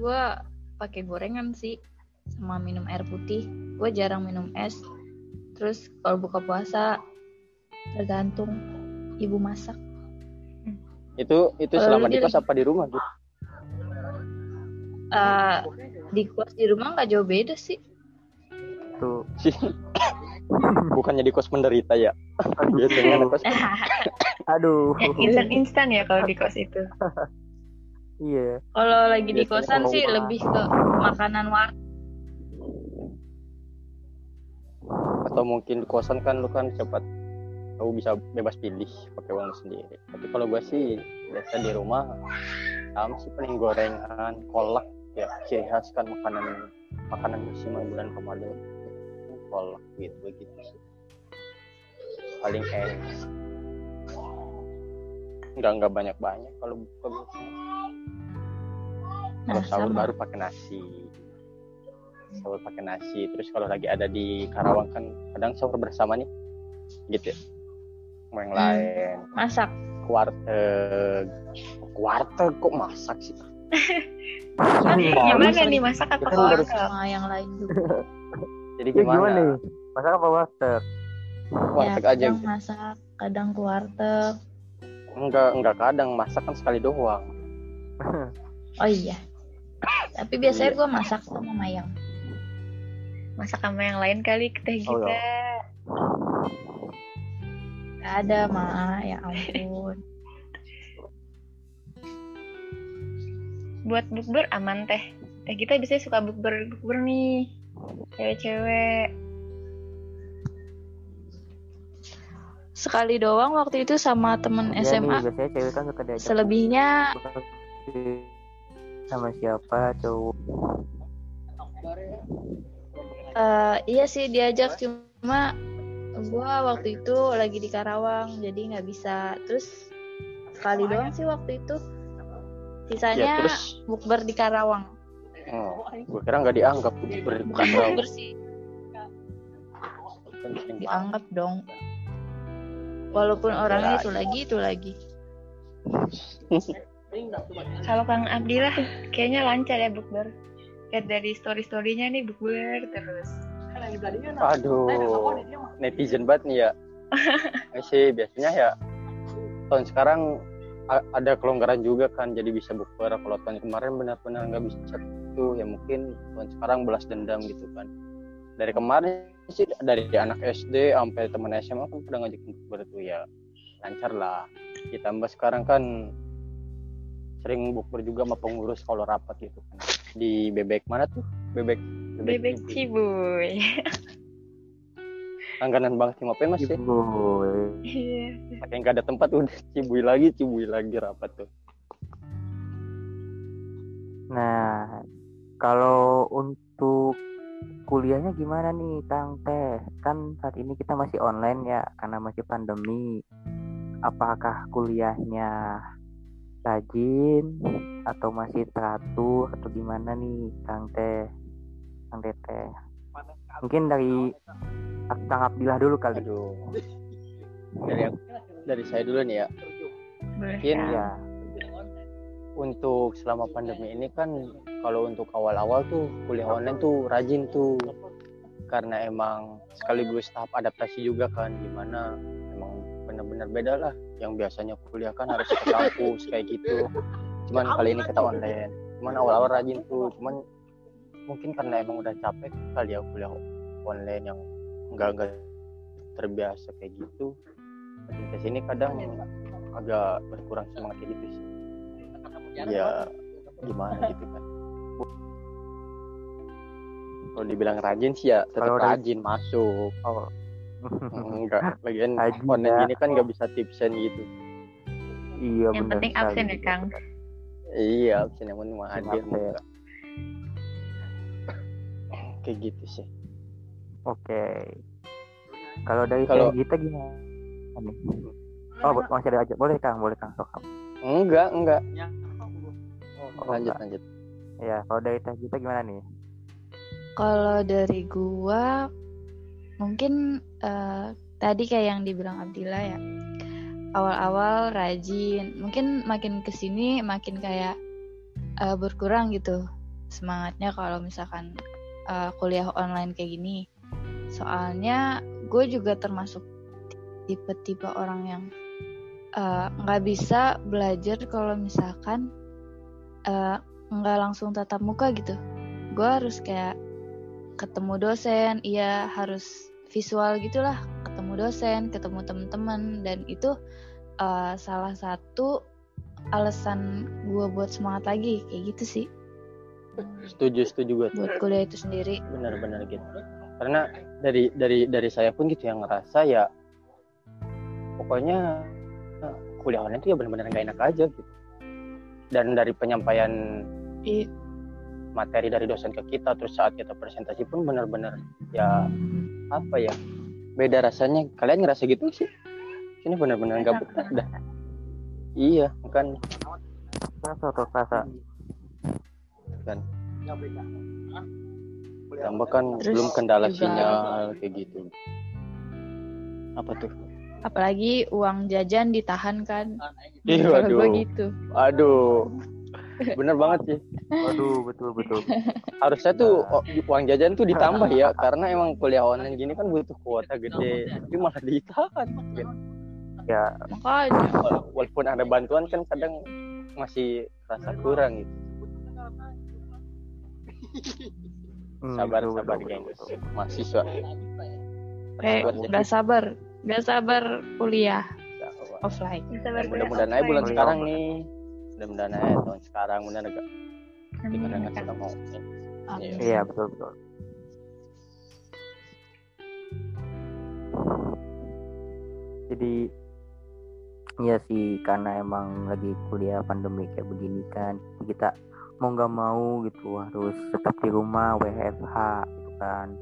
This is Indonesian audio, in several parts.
paling gue pakai gorengan sih sama minum air putih gue jarang minum es terus kalau buka puasa tergantung ibu masak Itu itu Kalau selama di kos apa di rumah gitu? Eh, di kos di rumah nggak jauh beda sih Tuh. Sih. Bukannya di kos menderita ya? Biasanya kos Aduh. Ya, instan-instan ya kalau di kos itu. Iya. kalau lagi di Biasanya kosan sih rumah. lebih ke makanan war atau mungkin di kosan kan lu kan cepat tahu bisa bebas pilih pakai uang lu sendiri. Tapi kalau gua sih biasa di rumah sama sih paling gorengan, kolak ya ciri khas kan makanan makanan musiman bulan Ramadan. Kolak gitu begitu sih. Paling enak. Enggak enggak banyak banyak kalau buka biasanya. Kalau nah sahur sama baru pakai nasi. Sahur pakai nasi. Terus kalau lagi ada di Karawang kan kadang sahur bersama nih. Gitu ya. Mau yang Hmm. lain. masak Warteg. Warteg kok masak sih? Gimana nih masak apa wortel? sama yang lain juga Jadi Ya, gimana? gimana nih? Masak apa warteg? Warteg ya, aja. kadang masak kadang ke warteg Enggak enggak kadang masak kan sekali doang. oh iya tapi Iya. biasanya gue masak sama mayang Masak sama yang lain kali teh Oh, kita. Gak ada mah ya ampun Buat bukber aman teh. Teh kita biasanya suka bukber bukber nih. Cewek-cewek. Sekali doang waktu itu sama temen Iya nih, SMA biasanya cewek kan suka diajak selebihnya sama siapa cowok? Eh, iya sih diajak cuma gua waktu itu lagi di Karawang jadi nggak bisa. Terus sekali doang sih waktu itu. Ya sisanya terus? bukber di Karawang. Oh, gue kira nggak dianggap ber bukan bukber sih. Dianggap dong walaupun orangnya itu lagi itu lagi Kalau Kang Abdillah kayaknya lancar ya bukber. Lihat dari story-storynya nih bukber terus. Aduh, netizen banget nih ya. Ini sih biasanya ya tahun sekarang ada kelonggaran juga kan, jadi bisa bukber. Kalau tahun kemarin benar-benar nggak bisa tuh, ya mungkin tahun sekarang belas dendam gitu kan. Dari kemarin sih dari anak SD sampai teman SMA kan udah ngajakin bukber tuh ya lancar lah. Ditambah sekarang kan sering bukber juga sama pengurus kalau rapat gitu kan. Di bebek mana tuh? Bebek Bebek Cibu. cibuy. langganan banget 5 mas ya ibu Iya. pakai nggak ada tempat udah cibui lagi cibui lagi rapat tuh nah kalau untuk kuliahnya gimana nih Kang? Teh kan saat ini kita masih online ya karena masih pandemi. Apakah kuliahnya rajin atau masih teratur atau gimana nih Kang Teh? Kang Teteh. Mungkin dari Kang Abdillah dulu kali. Aduh. Dari dari saya dulu nih ya. Boleh Mungkin ya untuk selama pandemi ini kan kalau untuk awal-awal tuh kuliah online tuh rajin tuh. Karena emang sekaligus tahap adaptasi juga kan gimana emang benar-benar beda lah. Yang biasanya kuliah kan harus ke kampus kayak gitu. Cuman kali ini kita online. Cuman awal-awal rajin tuh. Cuman mungkin karena emang udah capek kali ya kuliah online yang enggak enggak terbiasa kayak gitu. Makin ke sini kadang agak berkurang semangat kayak gitu sih. Ya gimana gitu kan kalau dibilang rajin sih ya tetap Kalau rajin- rajin masuk oh enggak lagian Rajin online ya. gini kan nggak bisa tipsen gitu iya Yang benar penting absen ya Kang. iya absen yang penting mah hadir kayak gitu sih Oke. Kalau dari Kalau- Teh Gita gimana? Oh, masih ada aja. Boleh Kang, boleh Kang. Sok. enggak enggak Oh, lanjut enggak. lanjut Ya, kalau dari Teh Gita gimana nih? Kalau dari gua mungkin eh, tadi kayak yang dibilang Abdillah ya. Awal-awal rajin, mungkin makin ke sini makin kayak eh, berkurang gitu semangatnya kalau misalkan eh, kuliah online kayak gini. Soalnya gue juga termasuk tipe-tipe orang yang nggak bisa belajar kalau misalkan nggak langsung tatap muka gitu. Gue harus kayak ketemu dosen, iya harus visual gitulah, ketemu dosen, ketemu teman-teman dan itu eh, salah satu alasan gue buat semangat lagi kayak gitu sih setuju setuju gue buat kuliah itu sendiri. benar-benar gitu karena dari dari dari saya pun gitu yang ngerasa ya pokoknya eh, kuliah online itu ya benar-benar gak enak aja gitu dan dari penyampaian I- materi dari dosen ke kita terus saat kita presentasi pun benar-benar ya apa ya beda rasanya. Kalian ngerasa gitu sih? Ini benar-benar gak betah dah. Iya kan. Kerasa tuh kerasa. kan. Tambah kan Terus belum kendala juga- sinyal kayak gitu. Apa tuh? Apalagi uang jajan ditahan kan. Ih, Kalau waduh. gue gitu. aduh bener banget sih Waduh, betul betul. harusnya tuh o- uang jajan tuh ditambah ya karena emang kuliah online gini kan butuh kuota gede tapi malah ditahan gitu. Ya, Makanya. Wala- walaupun ada bantuan kan kadang masih rasa kurang gitu hmm, sabar betul, sabar betul, geng betul, betul. mahasiswa Eh, Sabar, gak sabar. Gak sabar kuliah offline. Mudah-mudahan aja bulan sekarang nih mudah-mudahan aja tahun sekarang mudah agak Amin. dengan sudah mau Amin. Iya, betul betul. Jadi Iya sih, karena emang lagi kuliah pandemi kayak begini kan, kita mau nggak mau gitu harus tetap di rumah WFH gitu kan,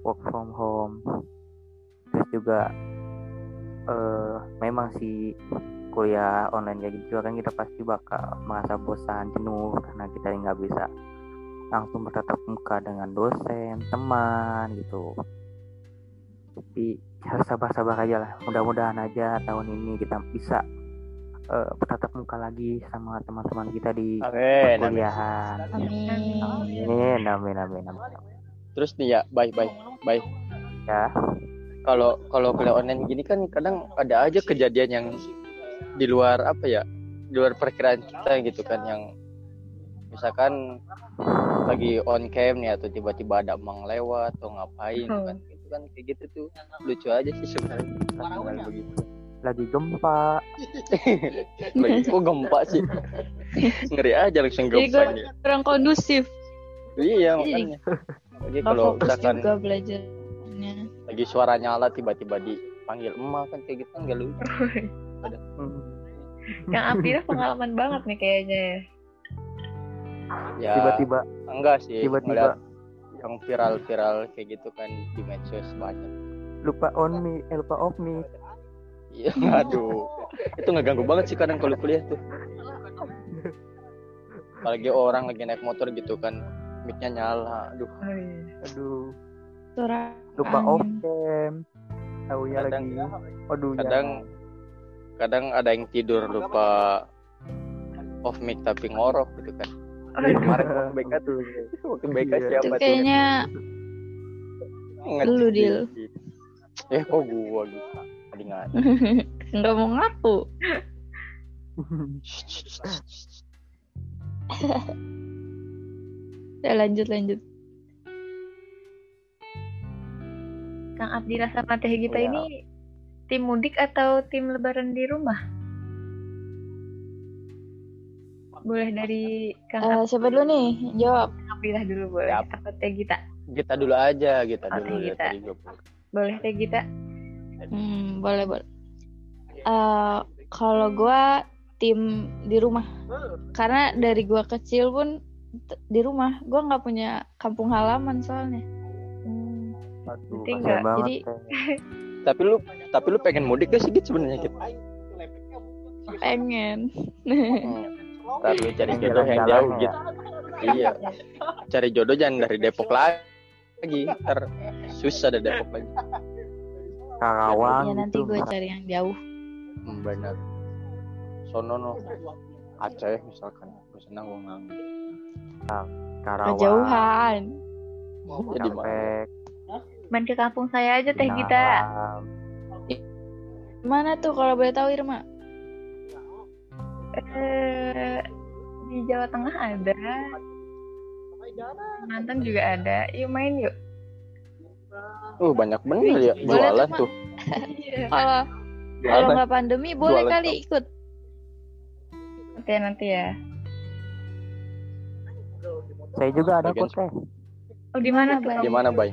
work from home. Terus juga eh memang sih kuliah online kayak gitu kan kita pasti bakal merasa bosan, jenuh karena kita nggak bisa langsung bertatap muka dengan dosen, teman gitu. Tapi harus sabar-sabar aja lah. Mudah-mudahan aja tahun ini kita bisa eh, bertatap muka lagi sama teman-teman kita di amin amin kuliahan. Amin. Amin, amin, amin, amin. terus nih ya baik baik baik Ya, kalau kalau kuliah online gini kan kadang ada aja kejadian yang di luar apa ya di luar perkiraan kita gitu kan yang misalkan lagi on cam nih atau tiba-tiba ada emang lewat atau ngapain Hmm. kan itu kan kayak gitu tuh lucu aja sih sebenarnya begitu lagi gempa. lagi kok gempa sih ngeri aja langsung Jadi gempa gue nih kurang kondusif. iya Jadi makanya lagi kalau misalkan juga belajarnya. lagi suara nyala tiba-tiba dipanggil emak kan kayak gitu kan gak lucu Hmm. Yang Abdillah pengalaman banget nih kayaknya ya. ya Tiba-tiba, enggak sih tiba-tiba yang viral-viral kayak gitu kan di medsos banyak lupa on me, eh, lupa off me. iya aduh itu ngeganggu banget sih kadang kalau kuliah tuh apalagi orang lagi naik motor gitu kan mic-nya nyala aduh Oh, iya. Aduh, lupa off cam. Tahu ya Kadang- lagi. Aduh, kadang kadang ada yang tidur lupa off mic tapi ngorok gitu kan Oh, kemarin waktu BK tuh waktu BK Iya. Itu siapa tuh kayaknya Ngecek lu, Dil. dikit. eh kok gua gitu tadi nggak mau ngaku. Ya lanjut lanjut. Kang Abdillah sama Teh Gita Iya. ini tim mudik atau tim lebaran di rumah? Boleh dari Kang Eh, siapa dulu nih? Jawab. Abdillah dulu boleh. Siap. Apa Teh Gita? kita dulu aja kita Oke, dulu ya tadi gua Boleh Teh Gita? Hmm, boleh boleh. Eh, kalau gua tim di rumah. Karena dari gua kecil pun di rumah. Gua nggak punya kampung halaman soalnya. Hmm, Aduh. Jadi-. tapi lu tapi lu pengen mudik gak sih gitu sebenarnya gitu Pengen. Hmm. Ntar lu cari jodoh yang jauh ya. gitu. Iya. Cari jodoh jangan dari Depok lagi. Ntar susah dari Depok lagi. Karawang ya nanti gitu. gue cari yang jauh. Hmm, benar. Sono no. Aceh misalkan. senang gue nganggur Karawang Kejauhan. Cikampek, Main ke kampung saya aja teh. Alam. Mana tuh kalau boleh tahu Irma? Eh, di Jawa Tengah ada. Mantan juga ada. Yuk main yuk. uh banyak bener ya Boleh tuh, jualan tuh Kalau kalau jualan nggak pandemi boleh Jualan kali tau. ikut. Nanti ya nanti ya. Saya juga ada kok teh. Oh di mana Mana, tuh? Bay? gimana bay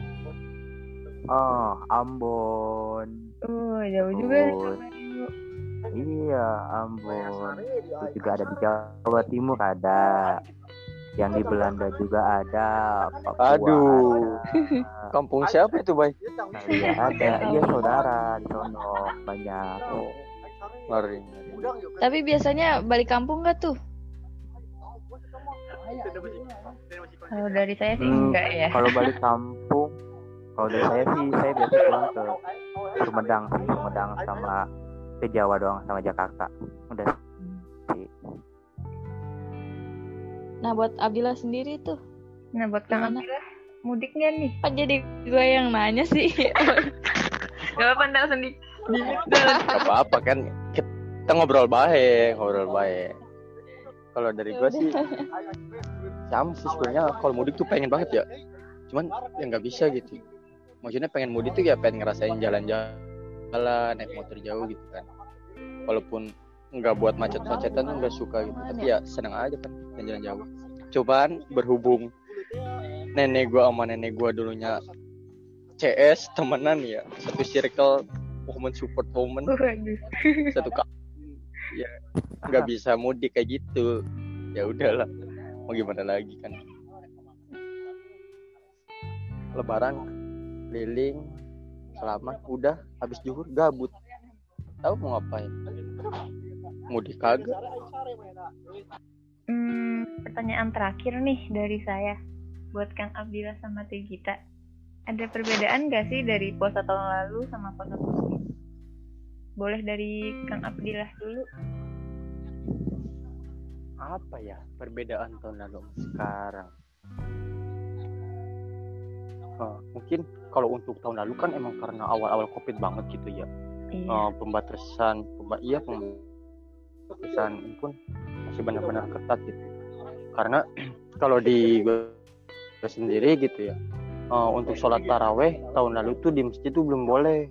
Oh, Ambon. Oh jauh juga. nih. Terus. Iya, Ambon. Terus juga ada di Jawa Timur ada. Yang di Belanda juga ada. Papua Aduh. ada. kampung siapa itu bay Iya ada. Iya saudara di sono banyak. oh ngeri Tapi biasanya balik kampung nggak tuh? Kalau dari saya sih Hmm, enggak ya. Kalau balik kampung, kalau dari saya sih saya biasa pulang ke Sumedang, sih, Sumedang sama ke Jawa doang sama Jakarta. Udah sih. Nah buat Abdillah sendiri tuh, Nah buat Kang? Abdillah, mudik nggak nih? kok jadi gue yang nanya sih? Gak apa ntar sendiri. Gak apa-apa kan kita ngobrol baik ngobrol baik kalau dari gua sih sama sih sebenarnya kalau mudik tuh pengen banget ya cuman ya nggak bisa gitu maksudnya pengen mudik tuh ya pengen ngerasain jalan-jalan naik motor jauh gitu kan. Walaupun nggak buat macet-macetan nggak suka gitu. Tapi ya seneng aja kan jalan jauh. Cobaan berhubung nenek gua sama nenek gua dulunya CS temenan ya. Satu circle woman support woman. Satu kali ya nggak bisa mudik kayak gitu. Ya udahlah. Mau gimana lagi kan? Lebaran keliling selamat udah habis juhur gabut tahu mau ngapain mudik kagak Hmm, pertanyaan terakhir nih dari saya buat Kang Abdillah sama Teh Gita. Ada perbedaan gak sih dari puasa tahun lalu sama puasa tahun ini? Boleh dari Kang Abdillah dulu. apa ya perbedaan tahun lalu sekarang Oh, mungkin kalau untuk tahun lalu kan emang karena awal-awal covid banget gitu ya. Iya. Eh, pembatasan pemba iya pembatasan pun masih benar-benar ketat gitu. Karena kalau di gue sendiri gitu ya eh, untuk sholat taraweh tahun lalu tuh di masjid tuh belum boleh.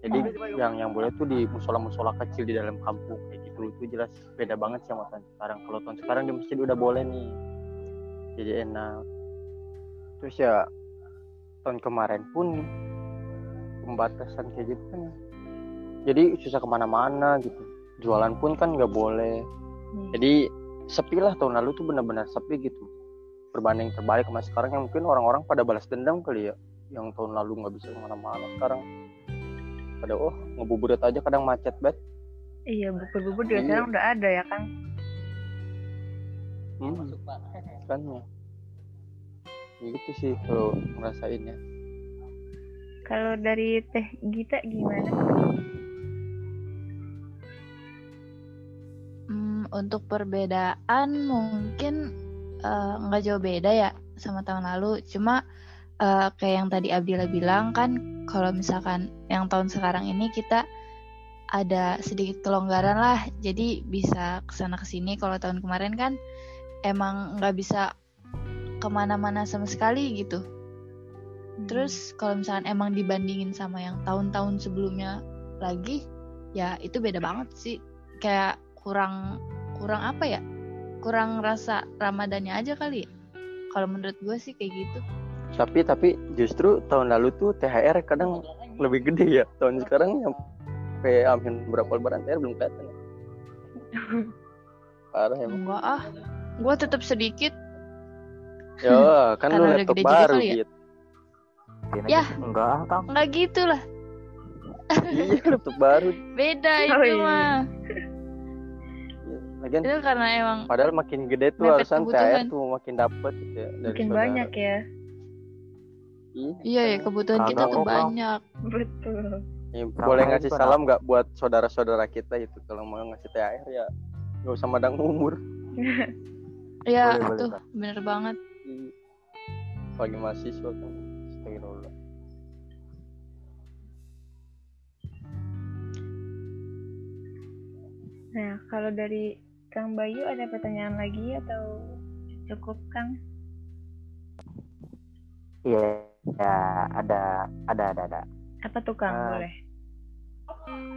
Jadi yang yang boleh tuh di musola-musola kecil di dalam kampung kayak gitu itu jelas beda banget sama tahun sekarang. Kalau tahun sekarang di masjid udah boleh nih. Jadi enak. Terus ya tahun kemarin pun pembatasan kayak gitu kan. Jadi susah ke mana-mana gitu. Jualan pun kan nggak boleh. Hmm. jadi sepi lah tahun lalu tuh benar-benar sepi gitu. Berbanding terbalik sama sekarang yang mungkin orang-orang pada balas dendam kali ya. Yang tahun lalu nggak bisa ke mana-mana sekarang. Pada oh ngebuburit aja kadang macet banget Iya, bubur-bubur juga Iya. sekarang udah ada ya kan? hmm, kan ya gitu sih kalau ngerasainnya Kalau dari Teh Gita gimana? Hmm, untuk perbedaan mungkin eh, nggak jauh beda ya sama tahun lalu. Cuma eh, kayak yang tadi Abdillah bilang kan, kalau misalkan yang tahun sekarang ini kita ada sedikit kelonggaran lah, jadi bisa ke sana ke sini. Kalau tahun kemarin kan emang nggak bisa ke mana-mana sama sekali gitu. Terus kalau misalkan emang dibandingin sama yang tahun-tahun sebelumnya lagi, ya itu beda banget sih. Kayak kurang kurang apa ya? Kurang rasa Ramadannya aja kali ya. Kalau menurut gue sih kayak gitu. tapi tapi justru tahun lalu tuh THR kadang lebih gede ya tahun sekarang yang sampai amin berapa lebaran THR belum kelihatan ya. parah emang Enggak ah. Gue tetap sedikit. Ya kan lu laptop gede juga baru kali ya? gitu Kirain Ya. gitu. enggak Kang. Enggak gitu lah. iya laptop baru Beda Oh, itu iya. mah. lagian Itu karena emang padahal makin gede tuh kebutuhan. THR tuh makin dapet gitu ya dari Makin saudara. banyak ya. Iya. iya ya kebutuhan kita tuh banyak. Betul. Ya, boleh ngasih salam nggak buat saudara-saudara kita itu kalau mau ngasih THR ya nggak usah madang umur Ya, Boleh, boleh, tuh bener banget. Bagi mahasiswa kan. Astagfirullah. Nah, kalau dari Kang Bayu ada pertanyaan lagi atau cukup Kang? Iya, ya ada, ada, ada, ada. Apa tuh Kang? Ah. Boleh.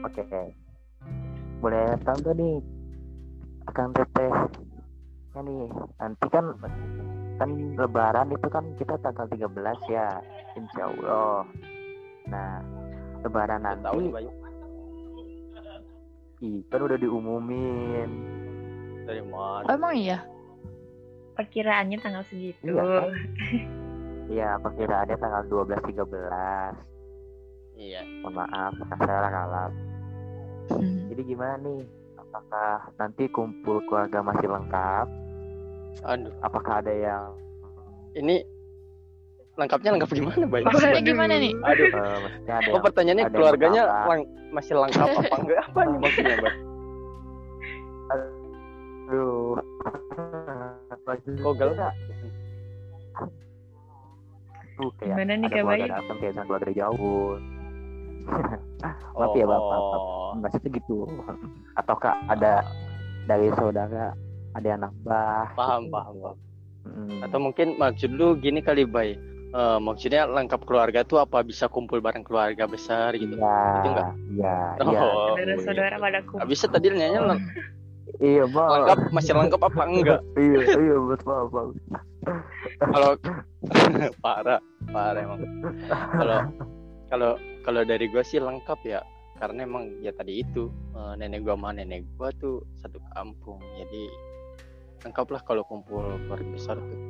Oke, boleh tahu nggak nih, akan teteh ya nih nanti kan kan Lebaran itu kan kita tanggal 13 ya, Insya Allah. Nah, Lebaran Nggak tahu nih nanti, ih, kan udah diumumin. Dari mana? Oh, emang iya? Perkiraannya tanggal segitu. Iya, kan? Iya, perkiraannya tanggal 12-13. Iya. Mohon maaf, salah kalap. Hmm. Jadi gimana nih? Apakah nanti kumpul keluarga masih lengkap? Aduh, Apakah ada yang ini lengkapnya lengkap gimana, Bayu? Maksudnya gimana nih? Aduh. eh, maksudnya ada Oh yang pertanyaannya ada keluarganya lang- masih lengkap apa enggak? Apa nih maksudnya, Bang? Aduh. Oh, galak. Tuh kayak Gimana nih, ada Kak keluarga Bayu? datang kayak keluarga jauh. Maaf ya, Bapak. Oh. Maksudnya gitu. Ataukah ada dari saudara ada yang nambah? Paham, paham, paham. Mm. Atau mungkin maksud lu gini kali, Bay. Eh, maksudnya lengkap keluarga tuh apa bisa kumpul bareng keluarga besar gitu? Iya, Itu enggak? iya, iya. Oh, Saudara-saudara pada kumpul. Itu tadi nanya Iya, Bang. lengkap masih lengkap apa enggak? iya, iya, betul, Bang. Kalau parah, parah emang. Kalau kalau kalau dari gua sih lengkap ya. Karena emang ya tadi itu eh, nenek gua sama nenek gua tuh satu kampung. Jadi lengkap lah kalau kumpul keluarga besar tuh.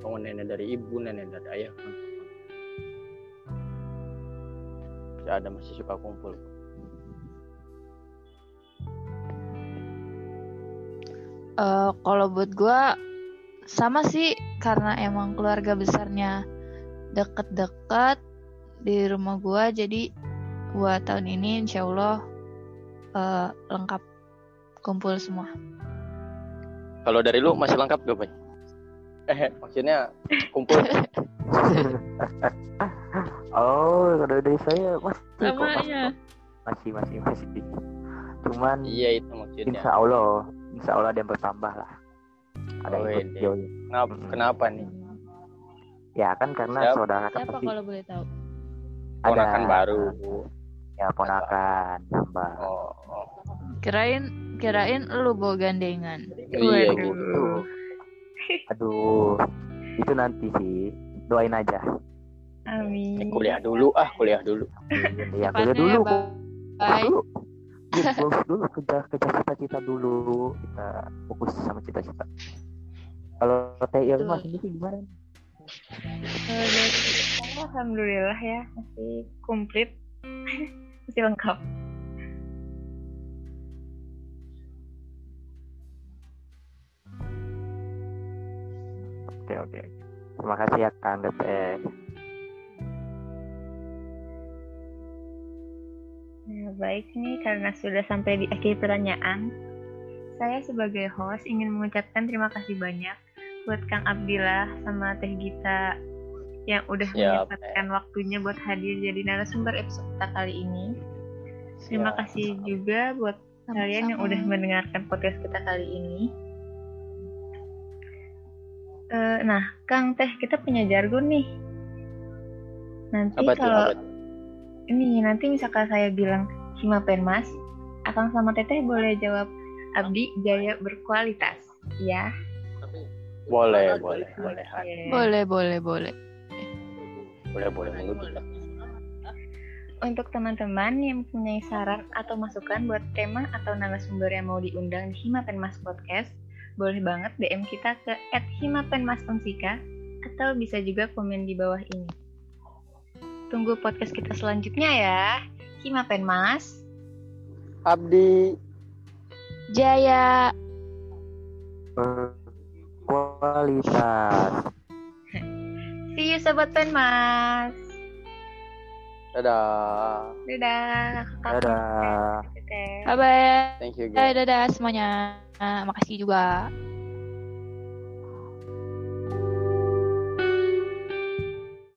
Mau nenek dari ibu, nenek dari ayah. Ya ada masih suka kumpul. Eh, kalau buat gua sama sih karena emang keluarga besarnya deket-deket di rumah gua jadi buat tahun ini insya Allah eh, lengkap kumpul semua. Kalau dari lu masih lengkap gak, Bay? Eh, maksudnya kumpul. Oh, kalau dari saya masih kok, Namanya. masih masih masih. Cuman iya itu maksudnya. insya Allah, insya Allah ada yang bertambah lah. Ada yang Oh, ikut ide. join. Kenapa, Mm-mm. kenapa nih? Ya kan karena Siap. saudara kan Siapa pasti kalau boleh tahu? ada Ponakan baru. Ya ponakan nambah. Oh, oh. Kirain kirain lu bawa gandengan. iya Waduh. gitu. Aduh, itu nanti sih. Doain aja. Amin. Eh, kuliah dulu ah, kuliah dulu. Iya, kuliah Cepatnya dulu. ya, Bye. Dulu. Iya, Fokus dulu kejar kejar cita-cita dulu. Kita fokus sama cita-cita. Kalau Teh Irma Betul. sendiri gimana? Alhamdulillah ya masih komplit, masih lengkap. Oke oke. Terima kasih ya Kang Teh. Nah, baik nih karena sudah sampai di akhir pertanyaan, saya sebagai host ingin mengucapkan terima kasih banyak buat Kang Abdillah sama Teh Gita yang udah Siap, menyempatkan waktunya buat hadir jadi narasumber episode kita kali ini. Terima Siap. kasih juga buat kalian yang udah mendengarkan podcast kita kali ini. Eh, nah, Kang Teh, kita punya jargon nih. Nanti Apa kalau tuh? ini nanti misalkan saya bilang Hima Penmas, Akang sama Teteh boleh jawab Abdi Jaya berkualitas. Ya. Boleh, boleh, boleh. Boleh boleh boleh. Boleh, boleh menurut Untuk teman-teman yang mempunyai saran atau masukan buat tema atau narasumber yang mau diundang di Hima Penmas Podcast, boleh banget DM kita ke @himapenmasonsika atau bisa juga komen di bawah ini. Tunggu podcast kita selanjutnya ya. Hima Penmas. Abdi. Jaya. Kualitas. See you Sobat Penmas. Dadah. Dadah. Kakak Dadah. Bye bye. Thank you guys. Dadah semuanya. Makasih juga.